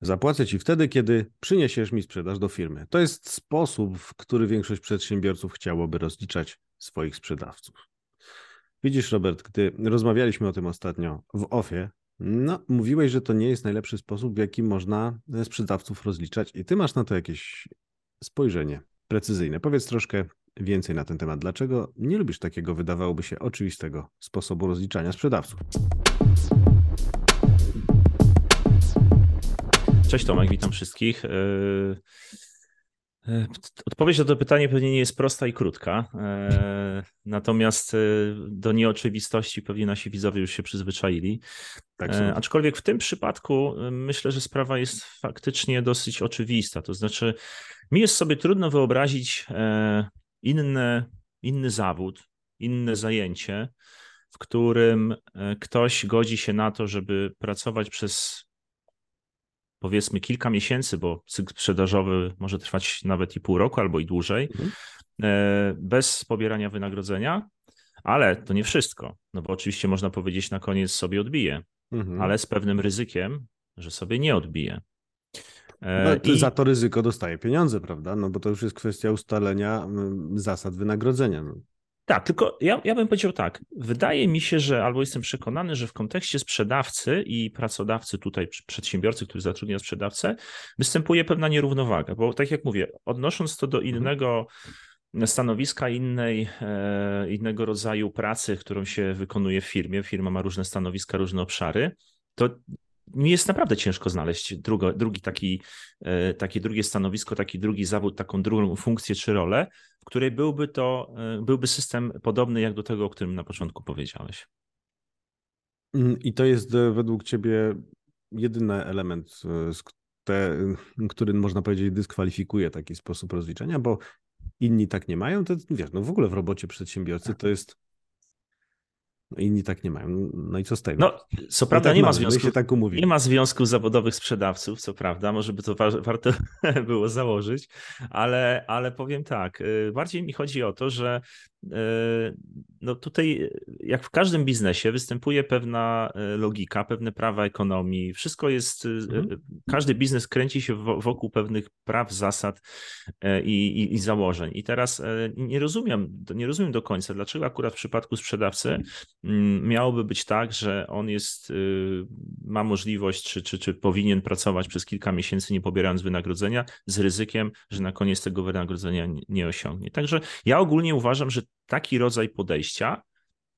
Zapłacę ci wtedy, kiedy przyniesiesz mi sprzedaż do firmy. To jest sposób, w który większość przedsiębiorców chciałoby rozliczać swoich sprzedawców. Widzisz, Robert, gdy rozmawialiśmy o tym ostatnio w OFie, no, mówiłeś, że to nie jest najlepszy sposób, w jaki można sprzedawców rozliczać, i ty masz na to jakieś spojrzenie precyzyjne. Powiedz troszkę więcej na ten temat. Dlaczego nie lubisz takiego, wydawałoby się, oczywistego sposobu rozliczania sprzedawców? Cześć Tomek, witam wszystkich. E, e, odpowiedź na to pytanie pewnie nie jest prosta i krótka, e, natomiast do nieoczywistości pewnie nasi widzowie już się przyzwyczaili. Tak Aczkolwiek w tym przypadku myślę, że sprawa jest faktycznie dosyć oczywista. To znaczy, mi jest sobie trudno wyobrazić inny, inny zawód, inne zajęcie, w którym ktoś godzi się na to, żeby pracować przez powiedzmy kilka miesięcy, bo cykl sprzedażowy może trwać nawet i pół roku albo i dłużej, mhm. E, bez pobierania wynagrodzenia, ale to nie wszystko, no bo oczywiście można powiedzieć na koniec sobie odbije, mhm. ale z pewnym ryzykiem, że sobie nie odbije. E, no, I... Za to ryzyko dostaje pieniądze, prawda? No bo to już jest kwestia ustalenia zasad wynagrodzenia. Tak, tylko ja, ja bym powiedział tak. Wydaje mi się, że albo jestem przekonany, że w kontekście sprzedawcy i pracodawcy, tutaj przedsiębiorcy, który zatrudnia sprzedawcę, występuje pewna nierównowaga, bo tak jak mówię, odnosząc to do mhm. innego stanowiska, innej, e, innego rodzaju pracy, którą się wykonuje w firmie, firma ma różne stanowiska, różne obszary, to mi jest naprawdę ciężko znaleźć drugo, drugi taki, e, takie drugie stanowisko, taki drugi zawód, taką drugą funkcję czy rolę, w której byłby to, e, byłby system podobny jak do tego, o którym na początku powiedziałeś. Mm, I to jest e, według Ciebie jedyny element, te, który można powiedzieć dyskwalifikuje taki sposób rozliczenia, bo inni tak nie mają, to wiesz, no w ogóle w robocie przedsiębiorcy to jest Inni tak nie mają. No i co z tego? No, co prawda tak nie, ma związku, tak nie ma związków zawodowych sprzedawców, co prawda, może by to warto było założyć, ale, ale powiem tak, y, bardziej mi chodzi o to, że y, no tutaj jak w każdym biznesie występuje pewna y, logika, pewne prawa ekonomii, wszystko jest, mhm. każdy biznes kręci się wokół pewnych praw, zasad i, i, i założeń. I teraz nie rozumiem, nie rozumiem do końca, dlaczego akurat w przypadku sprzedawcy Mm, miałoby być tak, że on jest, y, ma możliwość, czy, czy, czy powinien pracować przez kilka miesięcy, nie pobierając wynagrodzenia, z ryzykiem, że na koniec tego wynagrodzenia nie osiągnie. Także ja ogólnie uważam, że taki rodzaj podejścia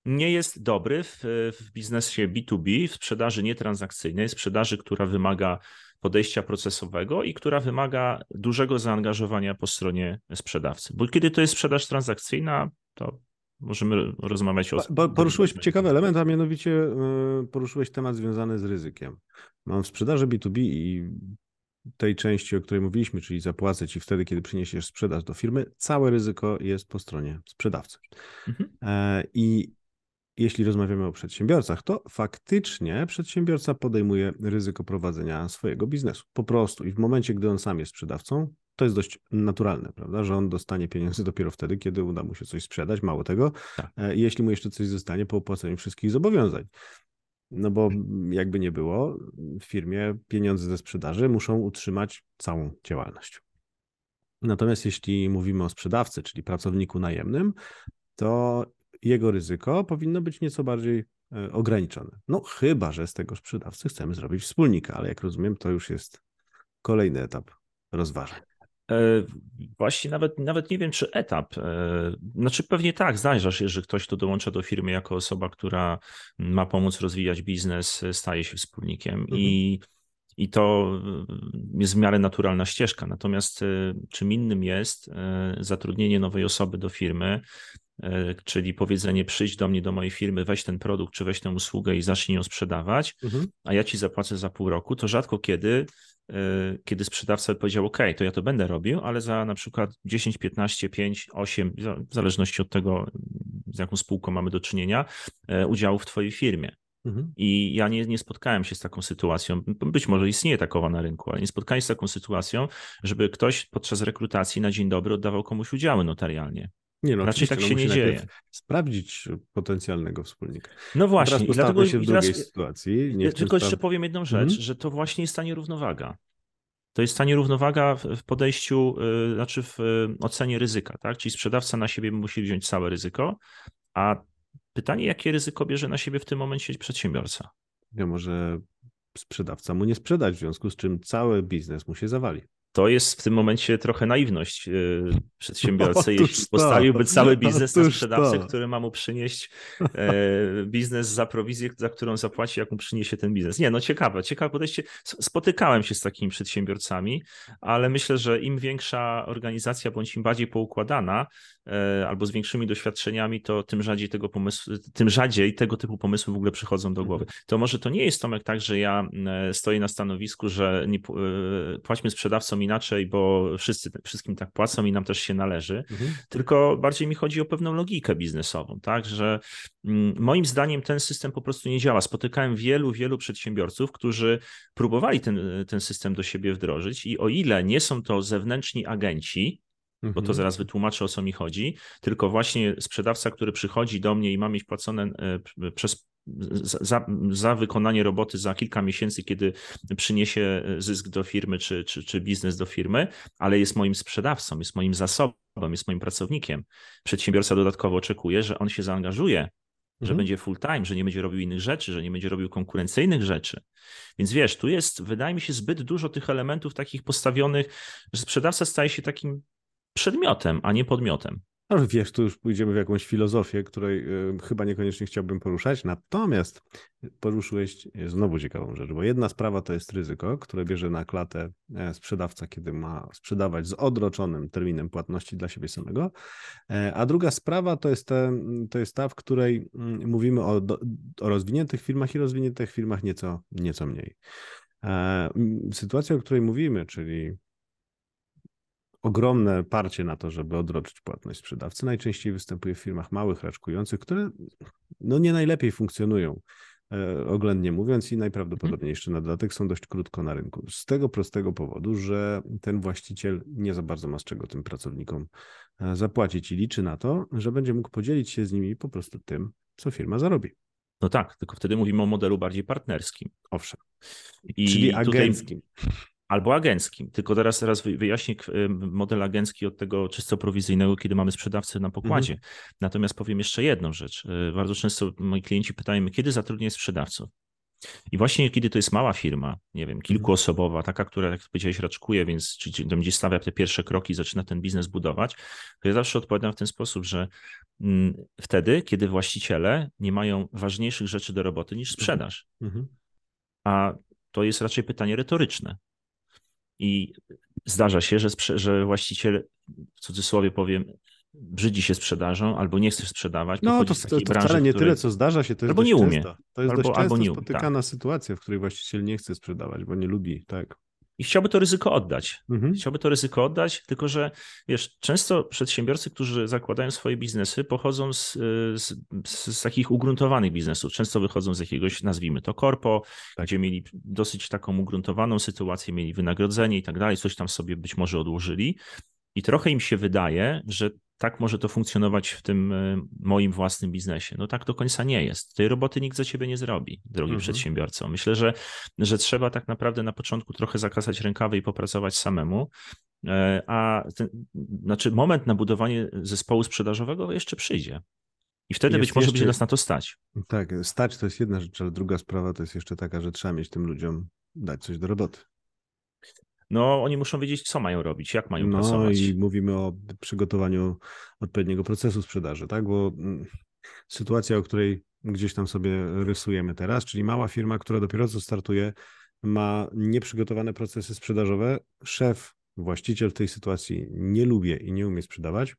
nie jest dobry w, w biznesie B2B, w sprzedaży nietransakcyjnej, sprzedaży, która wymaga podejścia procesowego i która wymaga dużego zaangażowania po stronie sprzedawcy. Bo kiedy to jest sprzedaż transakcyjna, to możemy rozmawiać o. Bo poruszyłeś ciekawy element, a mianowicie e, poruszyłeś temat związany z ryzykiem. Mam w sprzedaży B2B i tej części, o której mówiliśmy, czyli zapłacę ci wtedy, kiedy przyniesiesz sprzedaż do firmy, całe ryzyko jest po stronie sprzedawcy. Mhm. E, I jeśli rozmawiamy o przedsiębiorcach, to faktycznie przedsiębiorca podejmuje ryzyko prowadzenia swojego biznesu. Po prostu. I w momencie, gdy on sam jest sprzedawcą, to jest dość naturalne, prawda, że on dostanie pieniądze dopiero wtedy, kiedy uda mu się coś sprzedać, mało tego, tak. E, jeśli mu jeszcze coś zostanie po opłaceniu wszystkich zobowiązań. No bo jakby nie było, w firmie pieniądze ze sprzedaży muszą utrzymać całą działalność. Natomiast jeśli mówimy o sprzedawcy, czyli pracowniku najemnym, to jego ryzyko powinno być nieco bardziej e, ograniczone. No chyba, że z tego sprzedawcy chcemy zrobić wspólnika, ale jak rozumiem, to już jest kolejny etap rozważań. E, właśnie nawet, nawet nie wiem, czy etap. E, znaczy pewnie tak, zdarza się, że ktoś, kto dołącza do firmy jako osoba, która ma pomóc rozwijać biznes, staje się wspólnikiem mhm. i, i to jest w miarę naturalna ścieżka. Natomiast e, czym innym jest zatrudnienie nowej osoby do firmy, czyli powiedzenie przyjdź do mnie, do mojej firmy, weź ten produkt, czy weź tę usługę i zacznij ją sprzedawać, mhm. a ja ci zapłacę za pół roku, to rzadko kiedy kiedy sprzedawca powiedział, OK, to ja to będę robił, ale za na przykład 10, 15, 5, 8, w zależności od tego, z jaką spółką mamy do czynienia, y, udziału w Twojej firmie. Mhm. I ja nie, nie spotkałem się z taką sytuacją. Być może istnieje takowa na rynku, ale nie spotkałem się z taką sytuacją, żeby ktoś podczas rekrutacji na dzień dobry oddawał komuś udziały notarialnie. Nie, no, Raczej tak no się nie dzieje. Sprawdzić potencjalnego wspólnika. No właśnie, i dlatego się w drugiej teraz, sytuacji. Nie tylko jeszcze powiem jedną rzecz, mm -hmm. że to właśnie jest ta nierównowaga. to jest ta nierównowaga w podejściu, y, znaczy w y, ocenie ryzyka, tak? Czyli sprzedawca na siebie musi wziąć całe ryzyko, a pytanie, jakie ryzyko bierze na siebie w tym momencie przedsiębiorca? Ja może sprzedawca mu nie sprzedać, w związku z czym cały biznes mu się zawali to jest w tym momencie trochę naiwność y, przedsiębiorcy, jeśli postawiłby cały biznes na sprzedawcę, to. który ma mu przynieść e, biznes za prowizję, za którą zapłaci, jak mu przyniesie ten biznes. Nie, no ciekawe, ciekawe podejście. Spotykałem się z takimi przedsiębiorcami, ale myślę, że im większa organizacja, bądź im bardziej poukładana, albo z większymi doświadczeniami, to tym rzadziej tego pomysłu, tym rzadziej tego typu pomysły w ogóle przychodzą do głowy. To może to nie jest Tomek tak, że ja e, stoję na stanowisku, że nie, płaćmy sprzedawcom inaczej, bo wszyscy wszystkim tak płacą i nam też się należy, mhm. tylko bardziej mi chodzi o pewną logikę biznesową, tak, że moim zdaniem ten system po prostu nie działa. Spotykałem wielu, wielu przedsiębiorców, którzy próbowali ten, ten system do siebie wdrożyć i o ile nie są to zewnętrzni agenci, bo to mhm. zaraz wytłumaczę o co mi chodzi, tylko właśnie sprzedawca, który przychodzi do mnie i ma mieć płacone e, przez za, za, wykonanie roboty za kilka miesięcy, kiedy przyniesie zysk do firmy czy, czy, czy biznes do firmy, ale jest moim sprzedawcą, jest moim zasobem, jest moim pracownikiem. Przedsiębiorca dodatkowo oczekuje, że on się zaangażuje, mhm. że będzie full time, że nie będzie robił innych rzeczy, że nie będzie robił konkurencyjnych rzeczy. Więc wiesz, tu jest, wydaje mi się, zbyt dużo tych elementów takich postawionych, że sprzedawca staje się takim przedmiotem, a nie podmiotem. Ale wiesz, tu już pójdziemy w jakąś filozofię, której y, chyba niekoniecznie chciałbym poruszać. Natomiast poruszyłeś znowu ciekawą rzecz, bo jedna sprawa to jest ryzyko, które bierze na klatę e, sprzedawca, kiedy ma sprzedawać z odroczonym terminem płatności dla siebie samego. E, a druga sprawa to jest, te, to jest ta, w której mm, mówimy o, o rozwiniętych firmach i rozwiniętych firmach nieco, nieco mniej. E, sytuacja, o której mówimy, czyli ogromne parcie na to, żeby odroczyć płatność sprzedawcy. Najczęściej występuje w firmach małych, raczkujących, które no nie najlepiej funkcjonują, e, oględnie mówiąc, i najprawdopodobniej mhm. jeszcze na dodatek są dość krótko na rynku. Z tego prostego powodu, że ten właściciel nie za bardzo ma z czego tym pracownikom e, zapłacić i liczy na to, że będzie mógł podzielić się z nimi po prostu tym, co firma zarobi. No tak, tylko wtedy mówimy o modelu bardziej partnerskim. Owszem. I Czyli agenckim. Tutaj albo agenckim. Tylko teraz, teraz wyjaśnię model agencki od tego czysto prowizyjnego, kiedy mamy sprzedawcę na pokładzie. Mhm. Natomiast powiem jeszcze jedną rzecz. Y, bardzo często moi klienci pytają kiedy zatrudnię sprzedawców? I właśnie kiedy to jest mała firma, nie wiem, kilkuosobowa, taka, która, jak powiedziałeś, raczkuje, więc czyli będzie stawia te pierwsze kroki, zaczyna ten biznes budować, to ja zawsze odpowiadam w ten sposób, że mm, wtedy, kiedy właściciele nie mają ważniejszych rzeczy do roboty niż sprzedaż. Mhm. A to jest raczej pytanie retoryczne. I zdarza się, że, że właściciel, w cudzysłowie powiem, brzydzi się sprzedażą albo nie chce sprzedawać. No to, to, to branży, wcale nie której... tyle, co zdarza się, to jest albo nie umie. Często. To jest albo, dość często albo nie spotykana tak. sytuacja, w której właściciel nie chce sprzedawać, bo nie lubi, tak i chciałby to ryzyko oddać. Mhm. Chciałby to ryzyko oddać, tylko że wiesz, często przedsiębiorcy, którzy zakładają swoje biznesy, pochodzą z, z, z takich ugruntowanych biznesów. Często wychodzą z jakiegoś, nazwijmy to korpo, tak. gdzie mieli dosyć taką ugruntowaną sytuację, mieli wynagrodzenie i tak dalej, coś tam sobie być może odłożyli. I trochę im się wydaje, że tak może to funkcjonować w tym e, moim własnym biznesie. No tak do końca nie jest. Tej roboty nikt za ciebie nie zrobi, drogi mhm. przedsiębiorco. Myślę, że, że trzeba tak naprawdę na początku trochę zakasać rękawy i popracować samemu. E, a ten, znaczy moment na budowanie zespołu sprzedażowego jeszcze przyjdzie. I wtedy jest być może jeszcze, będzie nas na to stać. Tak, stać to jest jedna rzecz, ale druga sprawa to jest jeszcze taka, że trzeba mieć tym ludziom dać coś do roboty no oni muszą wiedzieć, co mają robić, jak mają no, pracować. No i mówimy o przygotowaniu odpowiedniego procesu sprzedaży, tak? Bo mm, sytuacja, o której gdzieś tam sobie rysujemy teraz, czyli mała firma, która dopiero co startuje, ma nieprzygotowane procesy sprzedażowe. Szef, właściciel w tej sytuacji nie lubi i nie umie sprzedawać,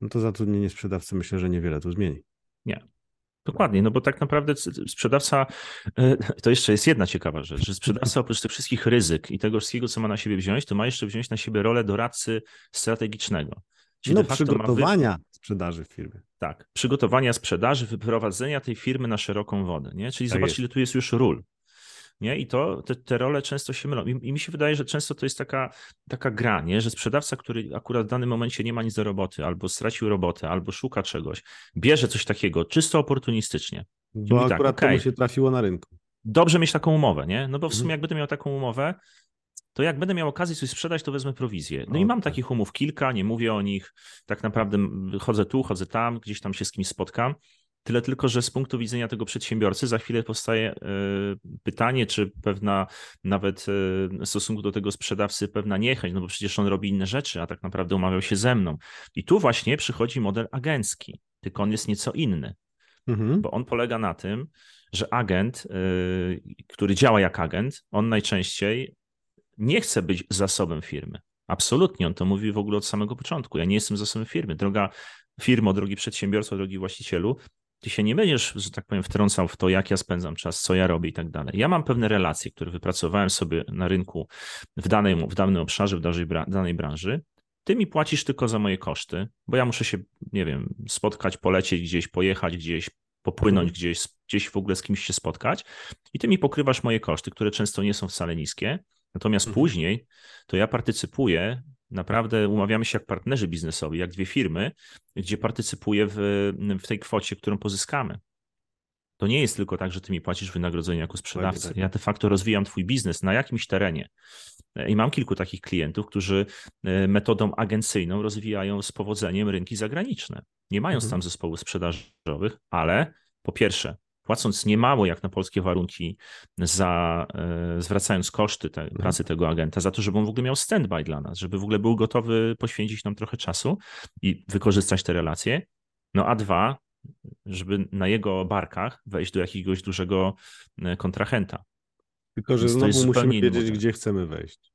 no to zatrudnienie sprzedawcy myślę, że niewiele tu zmieni. Nie. Dokładnie, no bo tak naprawdę sprzedawca, e, to jeszcze jest jedna ciekawa rzecz, że sprzedawca oprócz tych wszystkich ryzyk i tego wszystkiego, co ma na siebie wziąć, to ma jeszcze wziąć na siebie rolę doradcy strategicznego. Czyli no, przygotowania wy... sprzedaży w firmie. Tak, przygotowania sprzedaży, wyprowadzenia tej firmy na szeroką wodę, nie? Czyli tak zobacz, jest. ile tu jest już ról. Nie? I to te, te role często się mylą. I, I, mi się wydaje, że często to jest taka, taka gra, nie? że sprzedawca, który akurat w danym momencie nie ma nic do roboty, albo stracił robotę, albo szuka czegoś, bierze coś takiego czysto oportunistycznie. Bo akurat tak, okay, się trafiło na rynku. Dobrze mieć taką umowę, nie? No bo w sumie mhm. jakby to miał taką umowę, to jak będę miał okazję coś sprzedać, to wezmę prowizję. No o, i mam tak. takich umów kilka, nie mówię o nich, tak naprawdę chodzę tu, chodzę tam, gdzieś tam się z kimś spotkam. Tyle tylko, że z punktu widzenia tego przedsiębiorcy za chwilę powstaje e, pytanie, czy pewna nawet e, w stosunku do tego sprzedawcy pewna niechęć, no bo przecież on robi inne rzeczy, a tak naprawdę umawiał się ze mną. I tu właśnie przychodzi model agencki, tylko on jest nieco inny, mhm. bo on polega na tym, że agent, e, który działa jak agent, on najczęściej nie chce być zasobem firmy. Absolutnie, on to mówi w ogóle od samego początku. Ja nie jestem zasobem firmy. Droga firmo, drogi przedsiębiorco, drogi właścicielu, ty się nie będziesz, że tak powiem, wtrącał w to, jak ja spędzam czas, co ja robię i tak dalej. Ja mam pewne relacje, które wypracowałem sobie na rynku w, danej, w danym obszarze, w danej, danej branży. Ty mi płacisz tylko za moje koszty, bo ja muszę się, nie wiem, spotkać, polecieć gdzieś, pojechać gdzieś, popłynąć mhm. gdzieś, gdzieś w ogóle z kimś się spotkać i ty mi pokrywasz moje koszty, które często nie są wcale niskie. Natomiast mhm. później to ja partycypuję Naprawdę umawiamy się jak partnerzy biznesowi, jak dwie firmy, gdzie partycypuję w, w tej kwocie, którą pozyskamy. To nie jest tylko tak, że ty mi płacisz wynagrodzenie jako sprzedawca. Tak. Ja de facto rozwijam twój biznes na jakimś terenie. I mam kilku takich klientów, którzy e, metodą agencyjną rozwijają z powodzeniem rynki zagraniczne. Nie mając mhm. tam zespołów sprzedażowych, ale po pierwsze, płacąc niemało jak na polskie warunki, za, e, zwracając koszty te, mhm. pracy tego agenta, za to, żeby on w ogóle miał standby dla nas, żeby w ogóle był gotowy poświęcić nam trochę czasu i wykorzystać te relacje. No a dwa, żeby na jego barkach wejść do jakiegoś dużego e, kontrahenta. Tylko, że znowu musimy wiedzieć, gdzie chcemy wejść.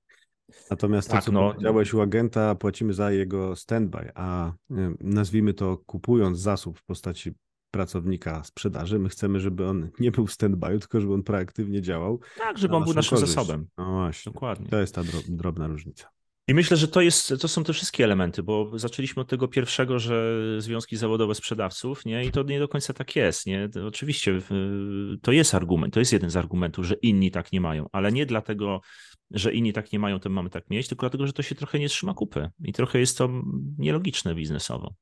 Natomiast tak, to, co no, powiedziałeś u agenta, płacimy za jego standby, a nazwijmy to kupując zasób w postaci pracownika sprzedaży. My chcemy, żeby on nie był w stand-by, tylko żeby on proaktywnie działał. Tak, żeby on był naszym korzyść. zasobem. No właśnie. Dokładnie. To jest ta drobna różnica. I myślę, że to, jest, to są te wszystkie elementy, bo zaczęliśmy od tego pierwszego, że związki zawodowe sprzedawców, nie? I to nie do końca tak jest, nie? To oczywiście to jest argument, to jest jeden z argumentów, że inni tak nie mają, ale nie dlatego, że inni tak nie mają, to mamy tak mieć, tylko dlatego, że to się trochę nie trzyma kupy i trochę jest to nielogiczne biznesowo.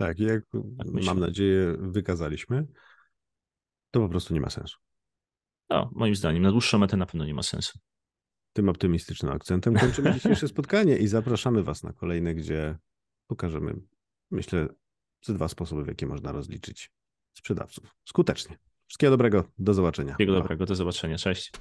Tak, jak tak mam nadzieję wykazaliśmy, to po prostu nie ma sensu. No, moim zdaniem, na dłuższą metę na pewno nie ma sensu. Tym optymistycznym akcentem kończymy dzisiejsze spotkanie i zapraszamy Was na kolejne, gdzie pokażemy, myślę, ze dwa sposoby, w jakie można rozliczyć sprzedawców skutecznie. Wszystkiego dobrego, do zobaczenia. Wszystkiego dobrego, do zobaczenia. Cześć.